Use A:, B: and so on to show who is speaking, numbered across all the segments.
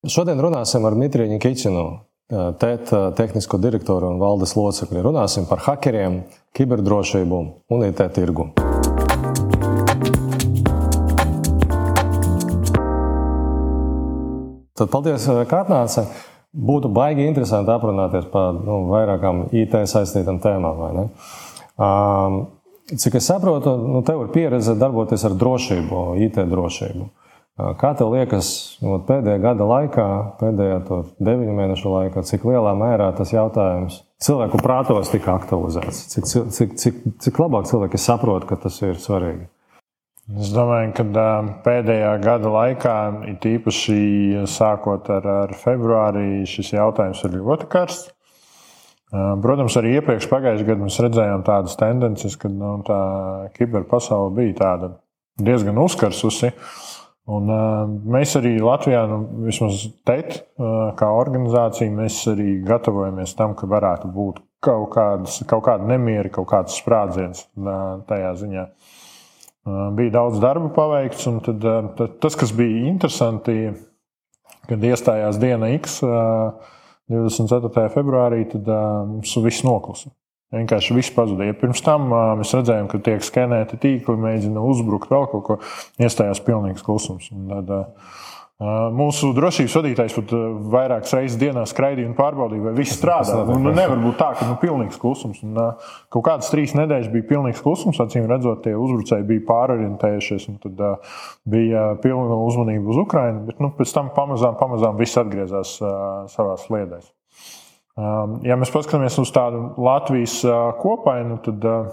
A: Šodien runāsim ar Dmitriju Nikičinu, TET tehnisko direktoru un valdes locekli. Runāsim par hakeriem, kiberdrošību un IT tirgu. Tad paldies, ka atnācāt. Būtu baigi interesanti aprunāties par nu, vairākām IT saistītām tēmām. Um, cik es saprotu, nu, tev ir pieredze darboties ar drošību, IT drošību. Kā tev liekas, no pēdējā gada laikā, pēdējā deviņu mēnešu laikā, cik lielā mērā tas jautājums cilvēku prātos tika aktualizēts? Cik, cik, cik, cik labāk cilvēki saprot, ka tas ir svarīgi?
B: Es domāju, ka pēdējā gada laikā, it īpaši sākot ar, ar februāri, šis jautājums ir ļoti karsts. Protams, arī iepriekš pagājušajā gadā mēs redzējām tādas tendences, ka nu, tā kiberpasaule bija diezgan uzkarsusi. Uh, Un, uh, mēs arī Latvijā, nu, vismaz TET, uh, kā organizācija, mēs arī gatavojamies tam, ka varētu būt kaut, kādas, kaut kāda nemiera, kaut kāds sprādziens uh, tajā ziņā. Uh, bija daudz darba paveikts, un tad, uh, tad, tas, kas bija interesanti, kad iestājās diena X, uh, 24. februārī, tad uh, mums viss noklusa. Vienkārši viss pazuda. Ja pirms tam mēs redzējām, ka tiek skenēti tīkli, mēģina uzbrukt vēl kaut ko, iestājās pilnīgs klusums. Un tad, Mūsu drošības vadītājs pat vairākas reizes dienā skraidīja un pārbaudīja, vai viss strādā. Un, nu, nevar būt tā, ka nu, pilnīgs klusums. Un, kaut kādas trīs nedēļas bija pilnīgs klusums. Acīm redzot, tie uzbrucēji bija pārorientējušies. Tad bija pilna uzmanība uz Ukrajinu. Bet nu, pēc tam pamazām, pamazām viss atgriezās savā sliedēs. Ja mēs paskatāmies uz tādu Latvijas uh, kopainu, tad uh,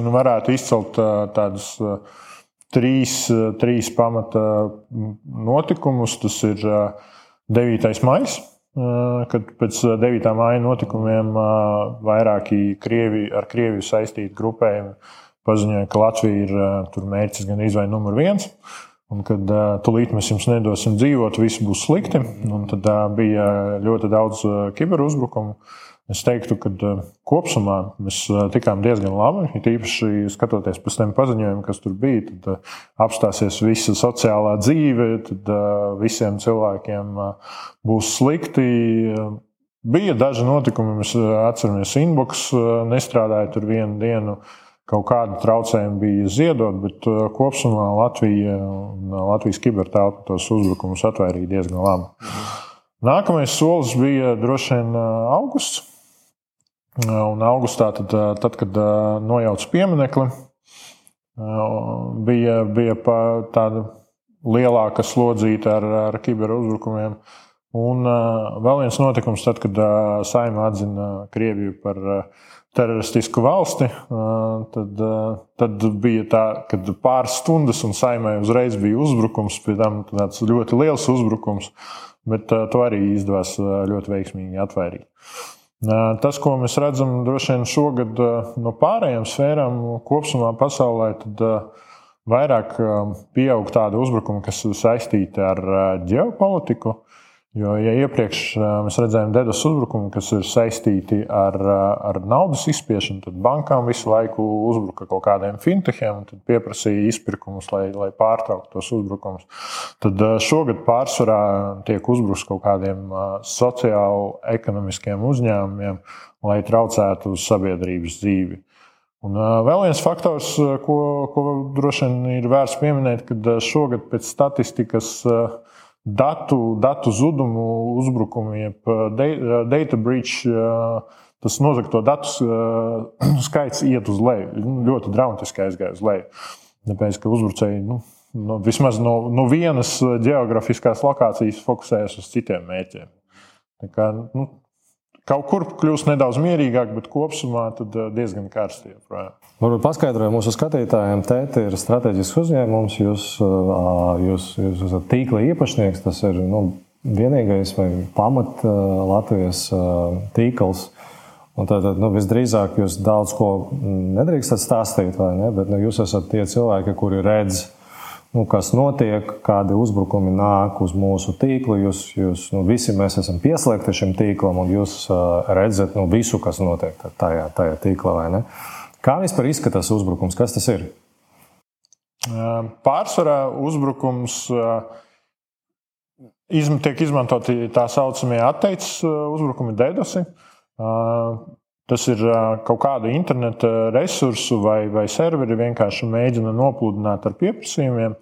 B: nu, varētu izcelt uh, tādus trīs, trīs pamata notikumus. Tas ir 9. maija, kad pēc 9. maija notikumiem vairāki Krievi, ar Krieviju saistīti grupējumi paziņoja, ka Latvija ir mērķis gan izvēle numur viens. Un kad uh, tūlīt mēs jums nedosim dzīvot, viss būs slikti. Un tad uh, bija ļoti daudz uh, kiberuzbrukumu. Es teiktu, ka uh, kopumā mēs uh, tikām diezgan labi. It īpaši skatoties pēc tiem paziņojumiem, kas tur bija, tad uh, apstāsies visa sociālā dzīve, tad uh, visiem cilvēkiem uh, būs slikti. Uh, bija daži notikumi, mēs atceramies, inbox uh, nestrādāja tur vienu dienu. Uh, Kaut kāda traucējuma bija ziedot, bet uh, kopumā Latvija un uh, Latvijas kibertelpa tos uzbrukumus atvērīja diezgan labi. Nākamais solis bija droši vien uh, augusts. Un augustā, tad, tad kad nojauca pieminekli, bija, bija tāda lielāka slodzīta ar, ar kiberuzbrukumiem. Un vēl viens notikums, tad, kad Saima atzina Krieviju par teroristisku valsti, tad, tad bija tā, ka pāris stundas un saimē uzreiz bija uzbrukums, pēc tam tāds ļoti liels uzbrukums, bet to arī izdevās ļoti veiksmīgi atvairīt. Tas, ko mēs redzam droši vien šogad no pārējām sfērām, kopumā pasaulē, tad vairāk pieaug tādu uzbrukumu, kas saistīti ar ģeopolitiku. Jo, ja iepriekš mēs redzējām DDoS uzbrukumu, kas ir saistīti ar, ar naudas izspiešanu, tad bankām visu laiku uzbruka kaut kādiem fintechiem un pieprasīja izpirkumus, lai, lai pārtrauktu tos uzbrukumus. Tad šogad pārsvarā tiek uzbrukts kaut kādiem sociāli-ekonomiskiem uzņēmumiem, lai traucētu sabiedrības dzīvi. Un vēl viens faktors, ko, ko droši vien ir vērts pieminēt, kad šogad pēc statistikas datu, datu zudumu, uzbrukumu, jeb data breach, tas nozagto datu skaits iet uz leju. Nu, ļoti dramatiski aizgāja uz leju. Tāpēc, ka uzbrucēji nu, nu, vismaz no, no vienas geogrāfiskās lokācijas fokusējas uz citiem mērķiem. Tā kā, nu, Kaut kur kļūst nedaudz mierīgāk, bet kopumā eh, diezgan karsti.
A: Varbūt paskaidroju mūsu skatītājiem, TET ir strateģisks uzņēmums, jūs, jūs, jūs esat tīkla īpašnieks, tas ir nu, vienīgais vai pamat Latvijas tīkls. Un tad, nu, visdrīzāk jūs daudz ko nedrīkstat stāstīt, ne? Bet nu, jūs esat tie cilvēki, kuri redz nu, kas notiek, kādi uzbrukumi nāk uz mūsu tīklu. Jūs, jūs nu, visi mēs esam pieslēgti šim tīklam, un jūs uh, redzat nu, visu, kas notiek tajā, tajā tīklā. Kā vispār izskatās uzbrukums? Kas tas ir?
B: Pārsvarā uzbrukums izm, tiek izmantoti tā saucamie atteicis uzbrukumi, DDoSi. Tas ir kaut kādu interneta resursu vai, vai serveri vienkārši mēģina nopludināt ar pieprasījumiem.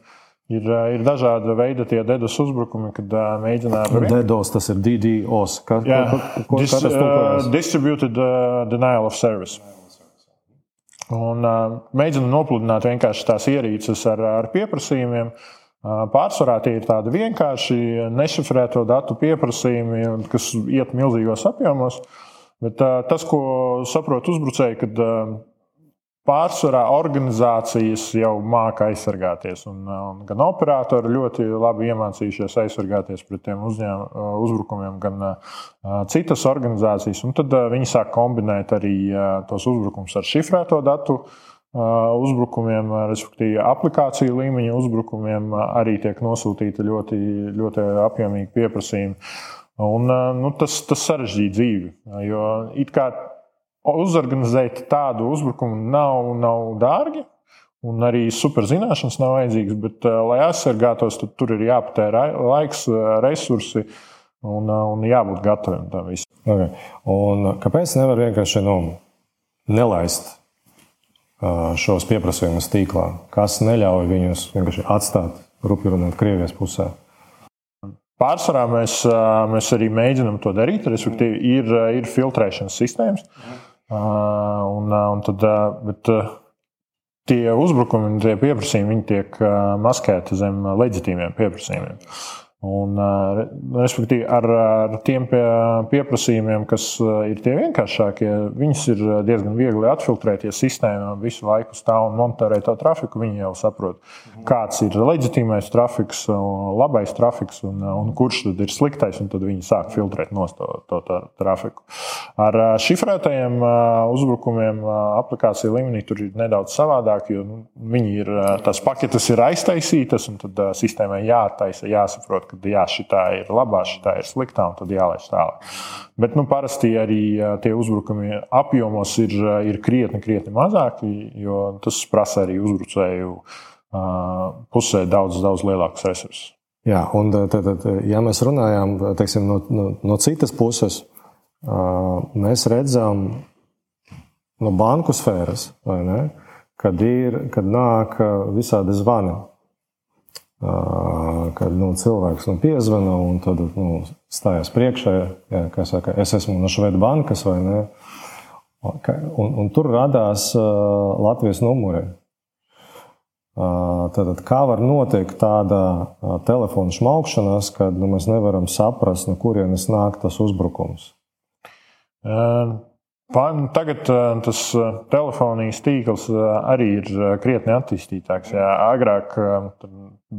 B: Ir, ir dažādi veidi tie DDoS uzbrukumi, kad uh, mēģina ar
A: DDoS, tas ir DDoS. Kā,
B: Jā,
A: ko, ko,
B: dis, uh, Distributed uh, Denial of Service. Un uh, mēģina nopludināt vienkārši tās ierīces ar, ar pieprasījumiem. Uh, pārsvarā tie ir tādi vienkārši nešifrēto datu pieprasījumi, kas iet milzīgos apjomos. Bet tas, ko saprot uzbrucēji, kad pārsvarā organizācijas jau māca aizsargāties. Un, un gan operatori ļoti labi iemācījušies aizsargāties pret tiem uzņēm, uzbrukumiem, gan uh, citas organizācijas. Un tad uh, viņi sāk kombinēt arī uh, tos uzbrukumus ar šifrēto datu. Uzbrukumiem, respektīvi, aplikāciju līmeņa uzbrukumiem arī tiek nosūtīti ļoti, ļoti apjomīgi pieprasījumi. Un, nu, tas, tas sarežģīja dzīvi. Jo it kā uzorganizēt tādu uzbrukumu nav, nav dārgi. Un arī superzināšanas nav vajadzīgas, bet, uh, lai aizsargātos, tad tur ir jāpatērē laiks, resursi un, un jābūt gataviem tam visam.
A: Okay. Un kāpēc nevar vienkārši nu, nelaist šos pieprasījumus tīklā? Kas neļauj viņus vienkārši atstāt, rupi runāt, Krievijas pusē?
B: Pārsvarā mēs, mēs arī mēģinām to darīt. Respektīvi, ir, ir filtrēšanas sistēmas. Un, un tad, bet, tie uzbrukumi un tie pieprasījumi tiek maskēti zem leģitīviem pieprasījumiem. Un, respektīvi, ar, ar tiem pie, pieprasījumiem, kas ir tie vienkāršākie, viņus ir diezgan viegli atfiltrēt. Ja sistēma visu laiku stāv un monitorē to trafiku, viņi jau saprot, kāds ir leģitīmais trafiks, labais trafiks un, un kurš tad ir sliktais. Tad viņi sāk filtrēt no to, to, to trafiku. Ar šifrētajiem uzbrukumiem aplikāciju līmenī tur ir nedaudz savādāk, jo nu, viņi ir, tās paketes ir aiztaisītas un tad sistēmai jāattaisa, jāsaprot ka jā, šī ir labā, šī ir sliktā, un tad jālaiž tālāk. Bet nu, parasti arī tie uzbrukumi apjomos ir, ir krietni, krietni mazāki, jo tas prasa arī uzbrucēju pusē daudz, daudz lielākus resursus.
A: Jā, un tad, tad, ja mēs runājam teiksim, no, no, no citas puses, mēs redzam no banku sfēras, kad, ir, kad nāk visādi zvani kad nu, cilvēks nu, piezvana un tad nu, stājas priekšā, ja, kā saka, es esmu no Švedas bankas vai ne. Un, un tur radās Latvijas numuri. Uh, tad, kā var notikt tāda telefona šmaukšanās, kad nu, mēs nevaram saprast, no kurienes nāk tas uzbrukums?
B: Uh. Tagad tas telefonijas tīkls arī ir krietni attīstītāks. Jā, agrāk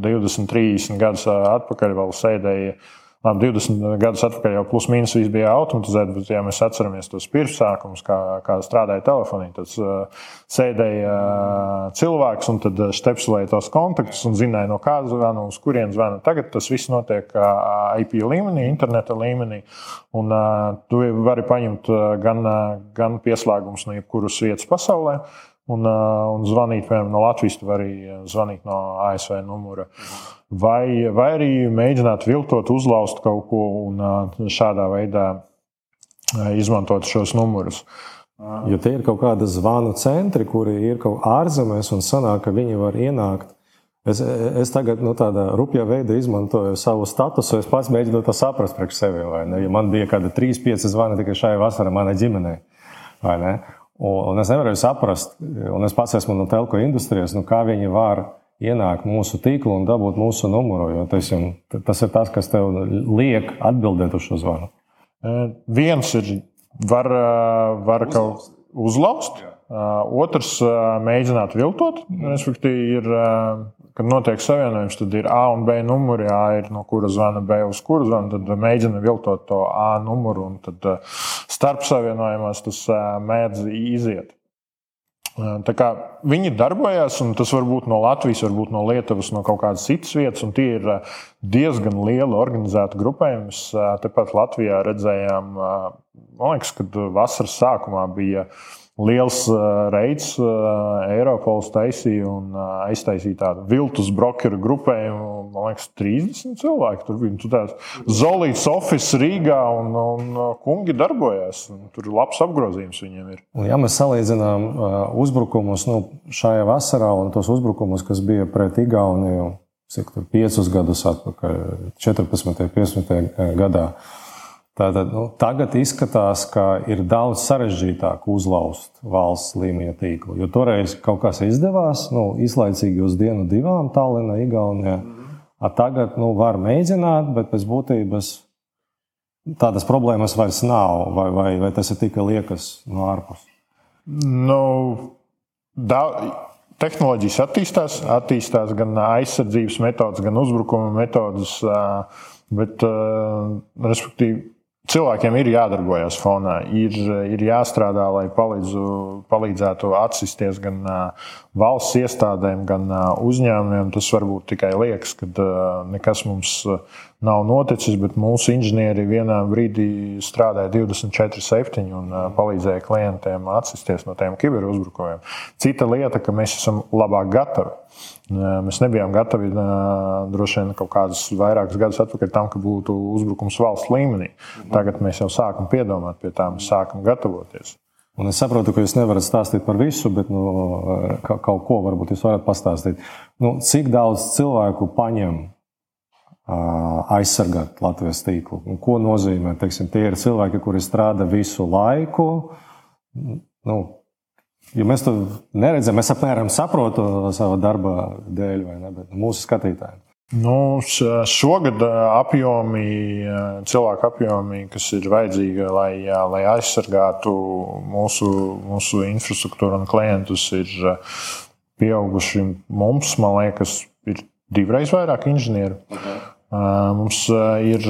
B: 20, 30 gadus atpakaļ vēl sēdēja. Labi, 20 gadus atpakaļ jau plus mīnus viss bija automatizēts, bet, ja mēs atceramies tos pirmsākumus, kā, kā strādāja telefonija, tad uh, sēdēja uh, cilvēks un tad stepslēja tos kontaktus un zināja, no kā zvana, uz kurien zvana. Tagad tas viss notiek uh, IP līmenī, interneta līmenī, un uh, tu vari paņemt uh, gan, uh, gan pieslēgumus no jebkuras vietas pasaulē un, un zvanīt, piemēram, no Latvijas, vai arī zvanīt no ASV numura. Vai, vai arī mēģināt viltot, uzlauzt kaut ko un šādā veidā izmantot šos numurus.
A: Jo tie ir kaut kādi zvanu centri, kuri ir kaut kur ārzemēs, un sanāk, ka viņi var ienākt. Es, es tagad nu, tādā rupjā veidā izmantoju savu statusu. Es pats mēģinu to saprast priekš sevi. Ja man bija kāda 3, 5 zvani tikai šajā vasarā manai ģimenei. Un es nevaru saprast, un es pats esmu no telko industrijas, nu, kā viņi var ienākt mūsu tīklu un dabūt mūsu numuru. Tas, tas ir tas, kas tev liek atbildēt uz šo zvanu.
B: Viens ir, var, var kaut uzlauzt, otrs mēģināt viltot. Respektīvi, ir kad notiek savienojums, tad ir A un B numuri. A ir no kura zvana B uz kuru zvana. Tad mēģina viltot to A numuru, un tad starp savienojumos tas mēdz iziet. Viņi darbojas, un tas var būt no Latvijas, varbūt no Lietuvas, no kaut kādas citas vietas, tie ir diezgan lieli organizēti grupējumi. Tepat Latvijā redzējām, man liekas, kad vasaras sākumā bija liels reids Eiropols taisīja un aiztaisīja tādu viltus brokeru grupējumu. Man liekas, 30 cilvēki tur bija. Tur tāds Zolīts office Rīgā un, un kungi darbojās. Tur labs apgrozījums viņiem ir.
A: Un, ja mēs salīdzinām uzbrukumus nu, šajā vasarā un tos uzbrukumus, kas bija pret Igauniju, cik tur 5 gadus atpakaļ, 14. un 15. gadā Tātad, tagad izskatās, ka ir daudz sarežģītāk uzlauzt valsts līmeņa tīklu. Jo toreiz kaut kas izdevās, nu, izlaicīgi uz dienu, divām Tallinā, Igaunijā. A tagad nu, var mēģināt, bet pēc būtības tādas problēmas vairs nav. Vai, vai, vai tas ir tikai liekas no ārpuses?
B: Nu, daudz. Tehnoloģijas attīstās, attīstās gan aizsardzības metodas, gan uzbrukuma metodas, bet, respektīvi, Cilvēkiem ir jādarbojas fonā, ir, ir jāstrādā, lai palīdzu, palīdzētu atsisties gan valsts iestādēm, gan uzņēmumiem. Tas varbūt tikai liekas, ka nekas mums nav noticis, bet mūsu inženieri vienā brīdī strādāja 24-7 un palīdzēja klientiem atsisties no tiem kiberuzbrukumiem. Cita lieta, ka mēs esam labāk gatavi. Mēs nebijām gatavi droši vien kaut kādus vairākus gadus atpakaļ tam, ka būtu uzbrukums valsts līmenī. Tagad mēs jau sākam piedomāt pie tā, mēs sākam gatavoties.
A: Un es saprotu, ka jūs nevarat stāstīt par visu, bet nu, kaut ko varbūt jūs varat pastāstīt. Nu, cik daudz cilvēku paņem aizsargāt Latvijas tīklu? Un ko nozīmē? Teiksim, tie ir cilvēki, kuri strādā visu laiku. Nu, Jo mēs to neredzam, mēs apmēram saprotam savu darba dēļ, vai ne? Bet mūsu skatītājiem.
B: Nu, šogad apjomi, cilvēku apjomi, kas ir vajadzīgi, lai, lai aizsargātu mūsu, mūsu infrastruktūru un klientus, ir pieauguši mums, man liekas, ir divreiz vairāk inženieru. Uh -huh. Mums ir,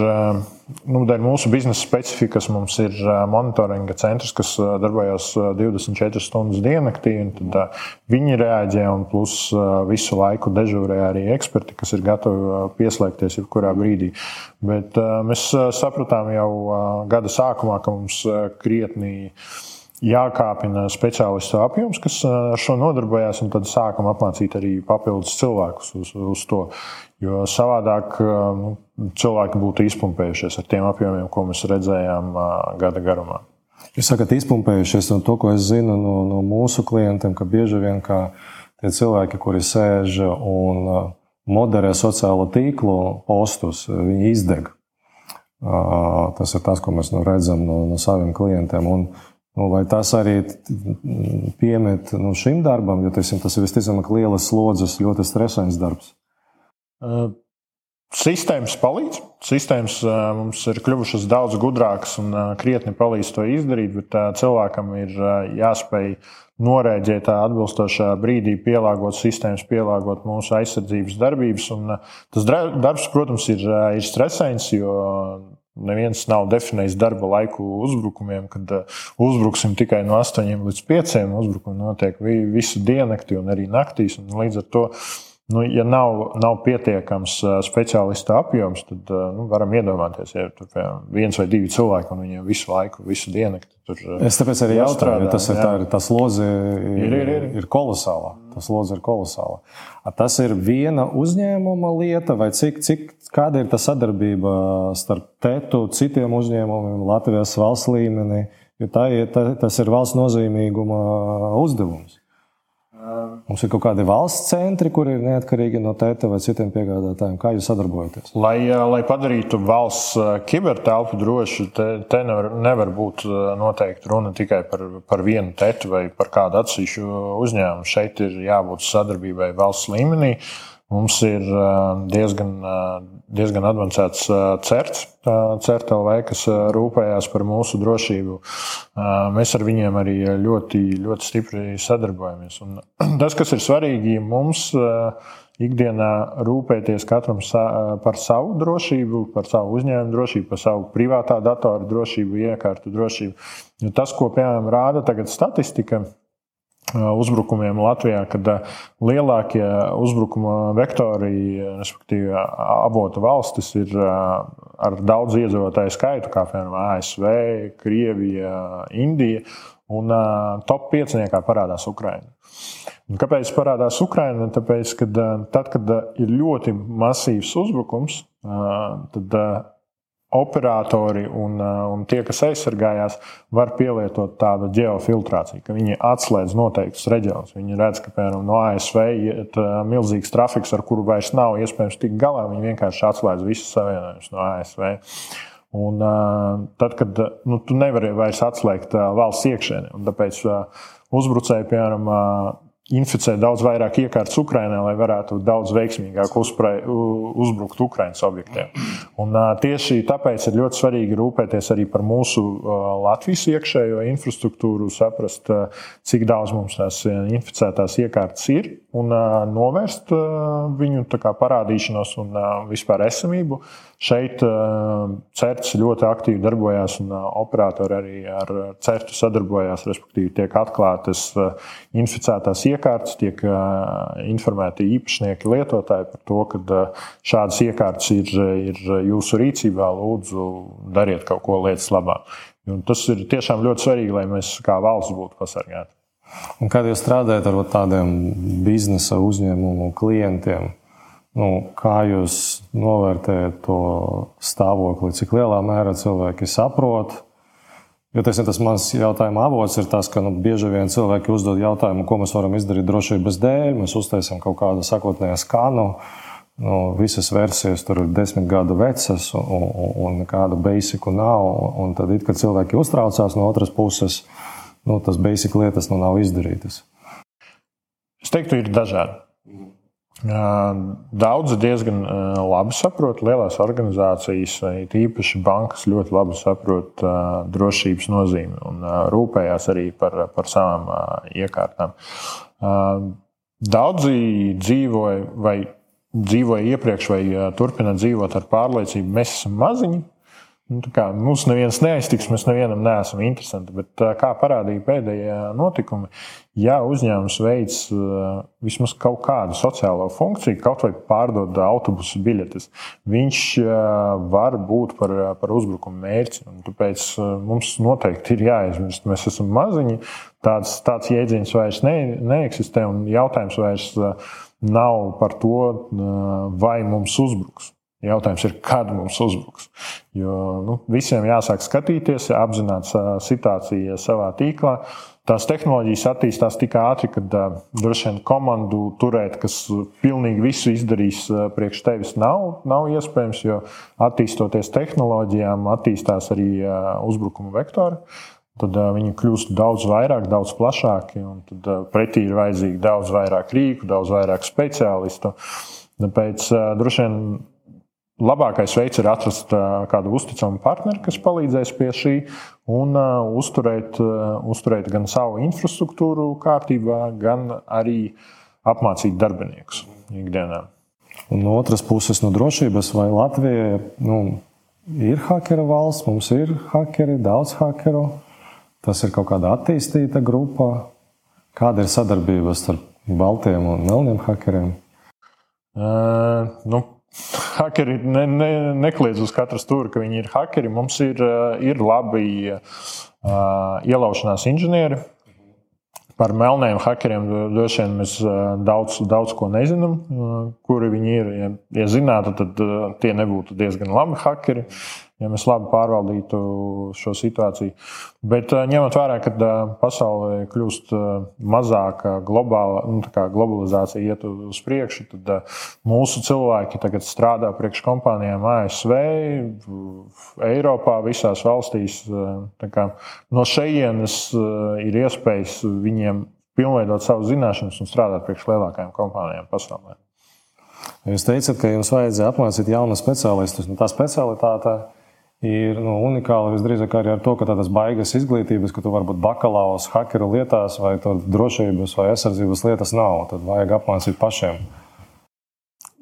B: nu, dēļ mūsu biznesa specifikas, mums ir monitoringa centrs, kas darbojas 24 stundas diennaktī. Tad viņi reaģē, un plus visu laiku dežūrē arī eksperti, kas ir gatavi pieslēgties jebkurā brīdī. Bet mēs sapratām jau gada sākumā, ka mums krietni jākāpina speciālistu apjoms, kas ar šo nodarbojās, un tad sākam apmācīt arī papildus cilvēkus uz, uz to. Jo savādāk nu, cilvēki būtu izpumpējušies ar tiem apjomiem, ko mēs redzējām gada garumā.
A: Jūs sakat, izpumpējušies, un to, ko es zinu no, no mūsu klientiem, ka bieži vien tie cilvēki, kuri sēž un moderē sociālo tīklu postus, viņi izdeg. Tas ir tas, ko mēs nu redzam no, no saviem klientiem. Un, nu, vai tas arī piemet nu, šim darbam, jo teiksim, tas ir visticamāk lielas slodzes, ļoti stresains darbs?
B: Sistēmas palīdz. Sistēmas mums ir kļuvušas daudz gudrākas un krietni palīdz to izdarīt, bet cilvēkam ir jāspēj norēģēt atbilstošā brīdī, pielāgot sistēmas, pielāgot mūsu aizsardzības darbības. Un tas darbs, protams, ir, ir stresains, jo neviens nav definējis darba laiku uzbrukumiem, kad uzbruksim tikai no 8 līdz 5. Uzbrukumi notiek visu diennakti un arī naktīs. Un līdz ar to Nu, ja nav, nav pietiekams speciālistu apjoms, tad nu, varam iedomāties, ja tur viens vai divi cilvēki un viņiem visu laiku, visu dienu. Tur,
A: es tāpēc arī jautāju, tas ir, tā, ir, tas lodze ir, ir, ir, ir. ir kolosāla. Tas lodze ir kolosāla. Tas ir viena uzņēmuma lieta, vai cik, cik, kāda ir tā sadarbība starp TETU, citiem uzņēmumiem, Latvijas valsts līmenī? Jo tā ir, tā, tas ir valsts nozīmīguma uzdevums. Mums ir kaut kādi valsts centri, kur ir neatkarīgi no tēta vai citiem piegādātājiem. Kā jūs sadarbojaties?
B: Lai, lai padarītu valsts kibertelpu drošu, te, te nevar, nevar būt noteikti runa tikai par, par vienu tētu vai par kādu atsevišķu uzņēmumu. Šeit ir jābūt sadarbībai valsts līmenī. Mums ir diezgan, diezgan avansēts certs, CERTLV, kas rūpējās par mūsu drošību. Mēs ar viņiem arī ļoti, ļoti stipri sadarbojamies. Un tas, kas ir svarīgi mums, ikdienā rūpēties katram par savu drošību, par savu uzņēmumu drošību, par savu privātā datora drošību, iekārtu drošību. Jo tas, ko piemēram rāda tagad statistika, uzbrukumiem Latvijā, kad lielākie uzbrukuma vektori, respektīvi avota valstis, ir ar daudz iedzīvotāju skaitu, kā piemēram ASV, Krievija, Indija, un top 5 parādās Ukraina. Un kāpēc parādās Ukraina? Tāpēc, ka tad, kad ir ļoti masīvs uzbrukums, tad operatori un, uh, un tie, kas aizsargājās, var pielietot tādu geofiltrāciju, ka viņi atslēdz noteiktus reģionus. Viņi redz, ka piemēram no ASV ir uh, milzīgs trafiks, ar kuru vairs nav iespējams tikt galā. Viņi vienkārši atslēdz visus savienojumus no ASV. Un, uh, tad, kad nu, tu nevari vairs atslēgt valsts iekšēni, un tāpēc uzbrucēji, piemēram, inficē daudz vairāk iekārtas Ukrainā, lai varētu daudz veiksmīgāk uzprai, uzbrukt Ukraiņas objektiem. Un, tieši tāpēc ir ļoti svarīgi rūpēties arī par mūsu Latvijas iekšējo infrastruktūru, saprast, cik daudz mums tās inficētās iekārtas ir un novērst viņu parādīšanos un vispār esamību. Šeit CERTS ļoti aktīvi darbojās, un operatori arī ar CERTU sadarbojās. Respektīvi, tiek atklātas inficētās iekārtas, tiek informēti īpašnieki, lietotāji par to, ka šādas iekārtas ir, ir jūsu rīcībā. Lūdzu, dariet kaut ko lietas labā. Un tas ir tiešām ļoti svarīgi, lai mēs kā valsts būtu pasargāti.
A: Un kad jūs strādājat ar tādiem biznesa uzņēmumu klientiem, Nu, kā jūs novērtējat to stāvokli, cik lielā mērā cilvēki saprot? Jo teiksim, tas mans jautājuma avots ir tas, ka nu, bieži vien cilvēki uzdod jautājumu, ko mēs varam izdarīt drošības dēļ. Mēs uztaisām kaut kādu sakotnēju skanu. Nu, visas versijas tur ir desmit gadu vecas, un, un, nekādu basiku nav. Un tad, it, kad cilvēki uztraucās no otras puses, nu, tas basic lietas nu, nav izdarītas.
B: Es teiktu, ir dažādi. Daudzi diezgan labi saprot, lielās organizācijas, īpaši bankas, ļoti labi saprot drošības nozīmi un rūpējās arī par, par savām iekārtām. Daudzi dzīvoja vai dzīvoja iepriekš, vai turpina dzīvot ar pārliecību, mēs esam maziņi, Nu, kā, mums neviens neaiztiks, mēs nevienam neesam interesanti. Bet, kā parādīja pēdējie notikumi, ja uzņēmums veids vismaz kaut kādu sociālo funkciju, kaut vai pārdod autobusu biļetes, viņš var būt par, par uzbrukumu mērķi. Tāpēc mums noteikti ir jāaizmirst, mēs esam maziņi. Tāds, tāds jēdziens vairs ne, neeksistē, un jautājums vairs nav par to, vai mums uzbruks. Jautājums ir, kad mums uzbruks. Jo nu, visiem jāsāk skatīties, apzināties situāciju savā tīklā. Tās tehnoloģijas attīstās tik ātri, ka uh, droši vien komandu turēt, kas pilnīgi visu izdarīs uh, priekš tevis, nav, nav iespējams. Jo attīstoties tehnoloģijām, attīstās arī uh, uzbrukuma vektori. Tad viņi kļūst daudz vairāk, daudz plašāki. Tad pretī ir vajadzīgi daudz vairāk rīku, daudz vairāk speciālistu. Tāpēc droši vien Labākais veids ir atrast kādu uzticamu partneri, kas palīdzēs pie šī un uzturēt, uzturēt gan savu infrastruktūru kārtībā, gan arī apmācīt darbiniekus ikdienā.
A: Un no otras puses, no drošības, vai Latvija nu, ir hakera valsts, mums ir hakeri, daudz hakeru. Tas ir kaut kāda attīstīta grupa. Kāda ir sadarbība starp baltiem un melniem hakeriem?
B: Uh, nu, Hakeri ne, ne, nekliedz uz katru stūri, ka viņi ir hakeri. Mums ir, eh, ir labi uh, ielaušanās inženieri. Par melniem hakeriem droši vien mēs eh, daudz, daudz ko nezinām, kuri viņi ir. Ja, ja zinātu, tad tie nebūtu diezgan labi hakeri. Uh, ja mēs labi pārvaldītu šo situāciju. Bet eh, ņemot vērā, ka eh, pasaulē kļūst eh, mazāka globāla, nu, globalizācija iet uz priekšu, tad mūsu cilvēki tagad strādā priekš kompānijām ASV, Eiropā, visās valstīs. No šejienes ir iespējas viņiem pilnveidot savas zināšanas un strādāt priekš lielākajām kompānijām pasaulē.
A: Jūs teicat, ka jums vajadzēja apmācīt jaunu speciālistu. Nu, tā specialitāte ir nu, unikāla visdrīzāk arī ar to, ka tādas baigas izglītības, ka tu vari būt bakalaurs hakeru lietās vai drošības vai aizsardzības lietas nav. Tad vajag apmācīt pašiem.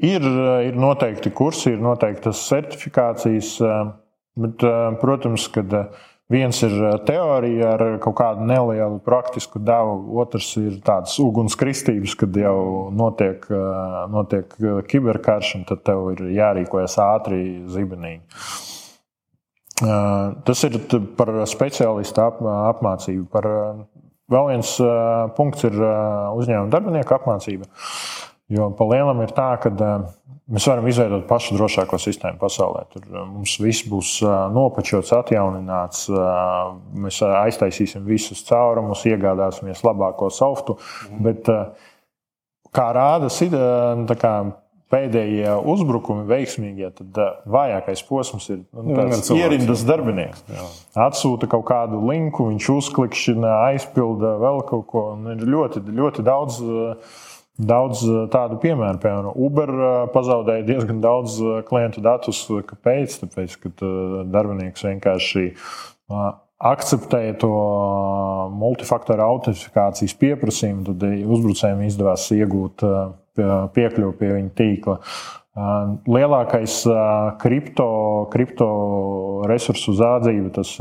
B: Ir, ir noteikti kursi, ir noteiktas certifikācijas, bet, protams, kad Viens ir teorija ar kaut kādu nelielu praktisku devu, otrs ir tāds ugunskristības, kad jau notiek, notiek kiberkarš, un tad tev ir jārīkojas ātri, zibenīgi. Tas ir par speciālistu apmācību. Par vēl viens punkts ir uzņēmuma darbinieku apmācība. Jo pa lielam ir tā, ka mēs varam izveidot pašu drošāko sistēmu pasaulē. Tur mums viss būs nopačots, atjaunināts, mēs aiztaisīsim visus caurumus, iegādāsimies labāko softu. Bet, kā rāda kā, pēdējie uzbrukumi veiksmīgie, tad vājākais posms ir nu, ierindas darbinieks. Jā. Atsūta kaut kādu linku, viņš uzklikšķina, aizpilda vēl kaut ko. Ir ļoti, ļoti daudz daudz eh, tādu piemēru. Piemēram, Uber eh, pazaudēja diezgan daudz eh, klientu datus. Kāpēc? Tāpēc, ka darbinieks vienkārši akceptēja to multifaktoru autentifikācijas pieprasījumu, tad uzbrucējiem izdevās iegūt piekļuvi pie viņa tīkla. Lielākais kripto, kripto resursu zādzība, tas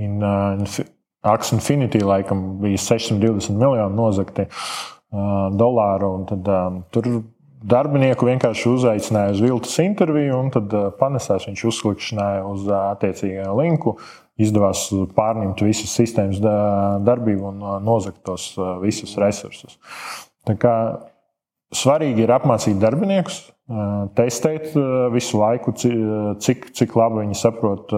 B: in, Aks Infinity laikam bija 620 miljoni nozagti. Uh, dolāru. Tad, um, tur darbinieku vienkārši uzaicināja uz viltus interviju, un tad uh, panesās viņš uzklikšķināja uz uh, attiecīgā linku. Izdevās pārņemt visas sistēmas darbību un nozagt tos visus resursus. Svarīgi ir apmācīt darbiniekus, testēt visu laiku, cik, cik labi viņi saprot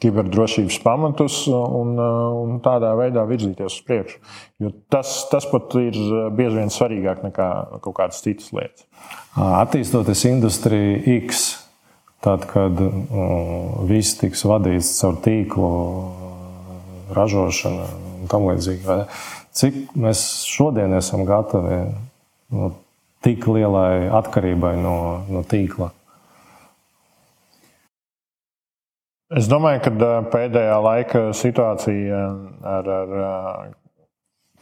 B: kiberdrošības pamatus un, un tādā veidā virzīties uz priekšu. Jo tas, tas pat ir bieži vien svarīgāk nekā kaut kādas citas lietas.
A: Attīstoties industrijā X, tad, kad viss tiks vadīts caur tīklu, ražošanu un tam līdzīgi, cik mēs šodien esam gatavi no tik lielai atkarībai no, no tīkla?
B: Es domāju, ka pēdējā laika situācija ar, ar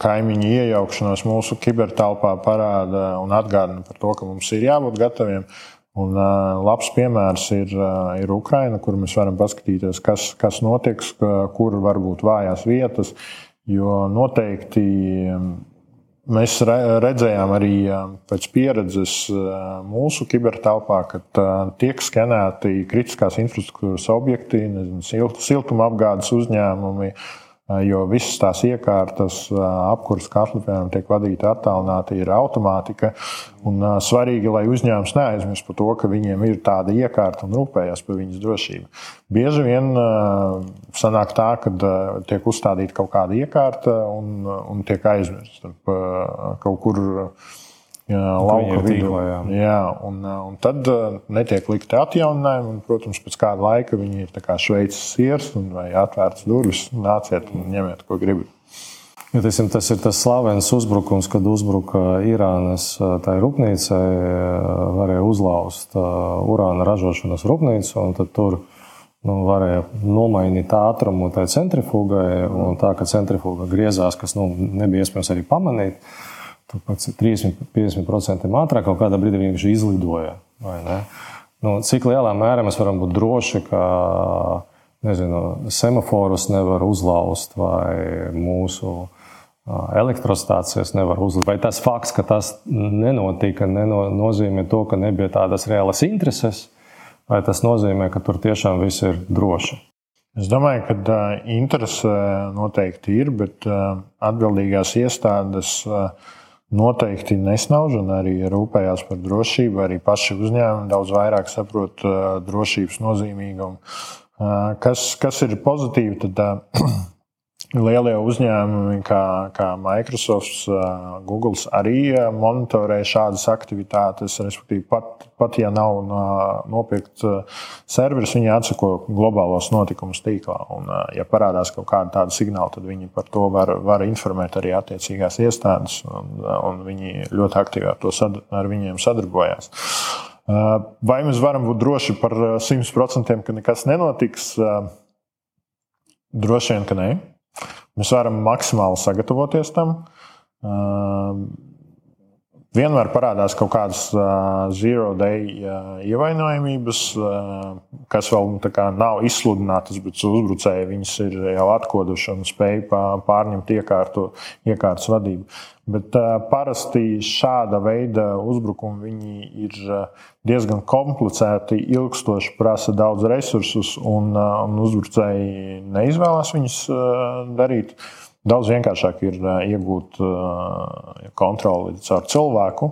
B: kaimiņu iejaukšanos mūsu kibertelpā parāda un atgādina par to, ka mums ir jābūt gataviem. Un, labs piemērs ir, ir Ukraina, kur mēs varam paskatīties, kas, kas notiks, kur var būt vājās vietas. Jo noteikti Mēs redzējām arī pēc pieredzes mūsu kibertelpā, ka tiek skenēti kritiskās infrastruktūras objekti, nezinu, siltumapgādes uzņēmumi, Jo visas tās iekārtas, apkurss katli, piemēram, tiek vadīti attālināti, ir automātika. Un, svarīgi, lai uzņēmums neaizmirst par to, ka viņiem ir tāda iekārta un rūpējas par viņas drošību. Bieži vien sanāk tā, ka tiek uzstādīta kaut kāda iekārta un, un tiek aizmirsta kaut kur lauka vidū. Jā. Jā, un, un tad netiek likti atjauninājumi. Un, protams, pēc kāda laika viņi ir kā šveicis siers vai atvērts durvis. Nāciet un ņemiet, ko gribat.
A: Ja, tiesim, tas ir tas slavens uzbrukums, kad uzbruka Irānas tai rūpnīcai, varēja uzlauzt urāna ražošanas rūpnīcu. Tur nu, varēja nomainīt ātrumu tai centrifugai, un tā, ka centrifuga griezās, kas nu, nebija iespējams arī pamanīt. Uh, 30-50% ātrāk, kaut kādā brīdī viņš izlidoja. Nu, cik lielā mērā mēs varam būt droši, ka nezinu, semaforus nevar uzlauzt vai mūsu elektrostācijas nevar uzlikt. Vai tas fakts, ka tas nenotika, neno, nozīmē to, ka nebija tādas reālas intereses, vai tas nozīmē, ka tur tiešām viss ir droši?
B: Es domāju, ka interese noteikti ir, bet atbildīgās iestādes uh, noteikti nesnauž un arī rūpējās par drošību. Arī paši uzņēmumi daudz vairāk saprot drošības nozīmīgumu. Kas, kas ir pozitīvi, tad lielie uzņēmumi, kā, kā Microsoft, Google, arī monitorē šādas aktivitātes. Respektīvi, pat, pat ja nav nopirkts serveris, viņi atsako globālos notikumus tīklā. Un, ja parādās kaut kāda tāda signāla, tad viņi par to var, var informēt arī attiecīgās iestādes, un, un viņi ļoti aktīvi ar, sad, ar viņiem sadarbojās. Vai mēs varam būt droši par 100%, ka nekas nenotiks? Droši vien, ka nē. Mēs varam maksimāli sagatavoties tam. Vienmēr parādās kaut kādas uh, zero day uh, ievainojamības, uh, kas vēl nu, kā, nav izsludinātas, bet uzbrucēji viņas ir jau atkoduši un spēj pārņemt iekārtu, iekārtas vadību. Bet uh, parasti šāda veida uzbrukumi ir diezgan komplicēti, ilgstoši, prasa daudz resursus, un, uh, un uzbrucēji neizvēlas viņus uh, darīt. Uh, Daudz vienkāršāk ir iegūt kontroli caur cilvēku,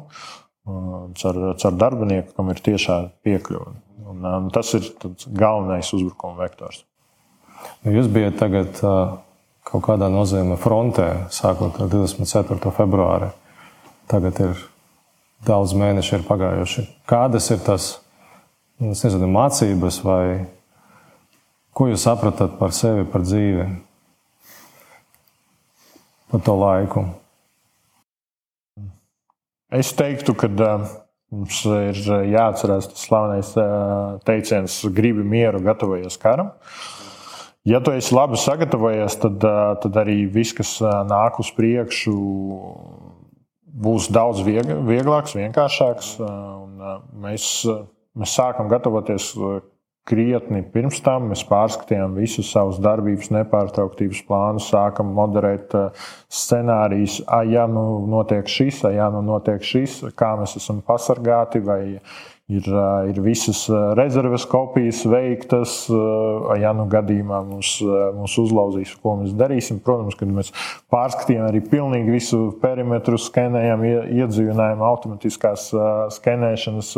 B: caur, caur darbinieku, kam ir tiešā piekļuve. Un, un tas ir galvenais uzbrukuma vektors.
A: Nu, jūs bijat tagad kaut kādā nozīmē frontē, sākot ar 24. februāri. Tagad ir daudz mēneši ir pagājuši. Kādas ir tas nezinu, mācības vai ko jūs sapratat par sevi, par dzīvi? Pa to laiku?
B: Es teiktu, ka mums ir jāatcerās tas slavenais teiciens, gribi mieru, gatavojies karam. Ja tu esi labi sagatavojies, tad, tad arī viss, kas nāk uz priekšu, būs daudz vieglāks, vienkāršāks. Mēs, mēs sākam gatavoties krietni pirms tam mēs pārskatījām visus savus darbības nepārtrauktības plānus, sākam moderēt uh, scenārijus, ja nu notiek šis, ja nu notiek šis, kā mēs esam pasargāti, ir, ir visas rezerves kopijas veiktas. Ja nu gadījumā mums, mums uzlauzīs, ko mēs darīsim, protams, kad mēs pārskatījām arī pilnīgi visu perimetru, skenējam, iedzīvinājām automatiskās skenēšanas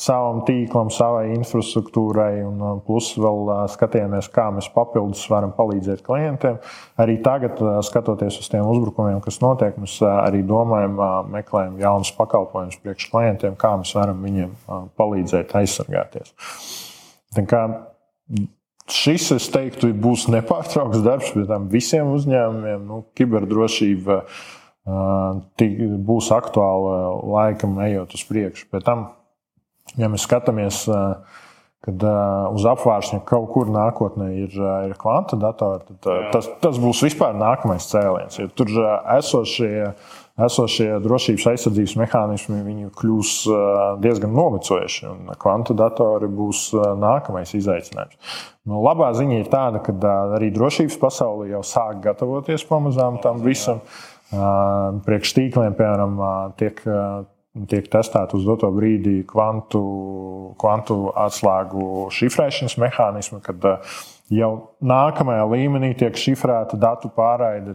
B: savam tīklam, savai infrastruktūrai, un plus vēl skatījāmies, kā mēs papildus varam palīdzēt klientiem. Arī tagad, skatoties uz tiem uzbrukumiem, kas notiek, mēs arī domājam, meklējam jaunus pakalpojumus priekš klientiem, kā mēs varam viņiem palīdzēt aizsargāties. Šis, es teiktu, būs nepārtraukts darbs pie tam visiem uzņēmumiem. Nu, kiberdrošība uh, būs aktuāla laikam, ejot uz priekšu. Pēc tam, ja mēs skatāmies, uh, kad uh, uz apgāršņa kaut kur nākotnē ir, uh, ir kvanta datori, tad tas, tas būs vispār nākamais cēliens. Ja tur esošie esošie drošības aizsardzības mehānismi kļūs diezgan novecojuši, un kvantu datori būs nākamais izaicinājums. Nu, labā ziņa ir tāda, ka arī drošības pasaule jau sāk gatavoties pamazām tam visam. Priekš tīkliem, piemēram, tiek, tiek testēti uz doto brīdi kvantu, kvantu atslēgu šifrēšanas mehānismi, kad jau nākamajā līmenī tiek šifrēta datu pārraide.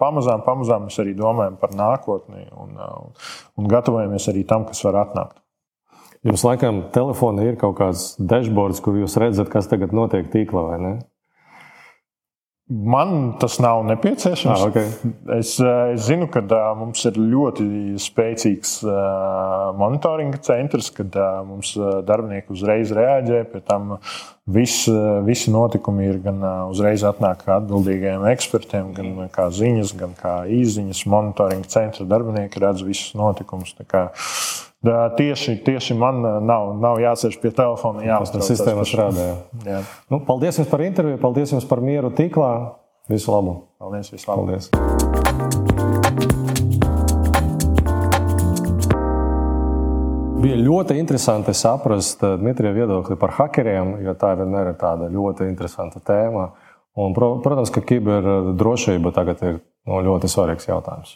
B: Pamazām, pamazām mēs arī domājam par nākotni un, un, un gatavojamies arī tam, kas var atnākt.
A: Jums laikam telefonā ir kaut kāds dashboards, kur jūs redzat, kas tagad notiek tīklā, vai ne?
B: Man tas nav nepieciešams.
A: Ah, okay.
B: es, eh, es zinu, ka mums ir ļoti spēcīgs monitoringa centrs, kad mums darbinieki uzreiz reaģē. Pēc tam viss, visi notikumi ir gan uzreiz atnāk atbildīgajiem ekspertiem, gan kā ziņas, gan kā īziņas. Monitoringa centra darbinieki redz visus notikumus. Tieši, tieši man nav, nav jāsēž pie telefona. Jā,
A: tas sistēma strādā. Jā. Nu, paldies jums par interviju, paldies jums par mieru tīklā. Visu labu!
B: Paldies! Visu labu.
A: Paldies. Bija ļoti interesanti saprast Dmitrija viedokli par hackeriem, jo tā ir tāda ļoti interesanta tēma. Un, protams, ka kiberdrošība tagad ir nu, ļoti svarīgs jautājums.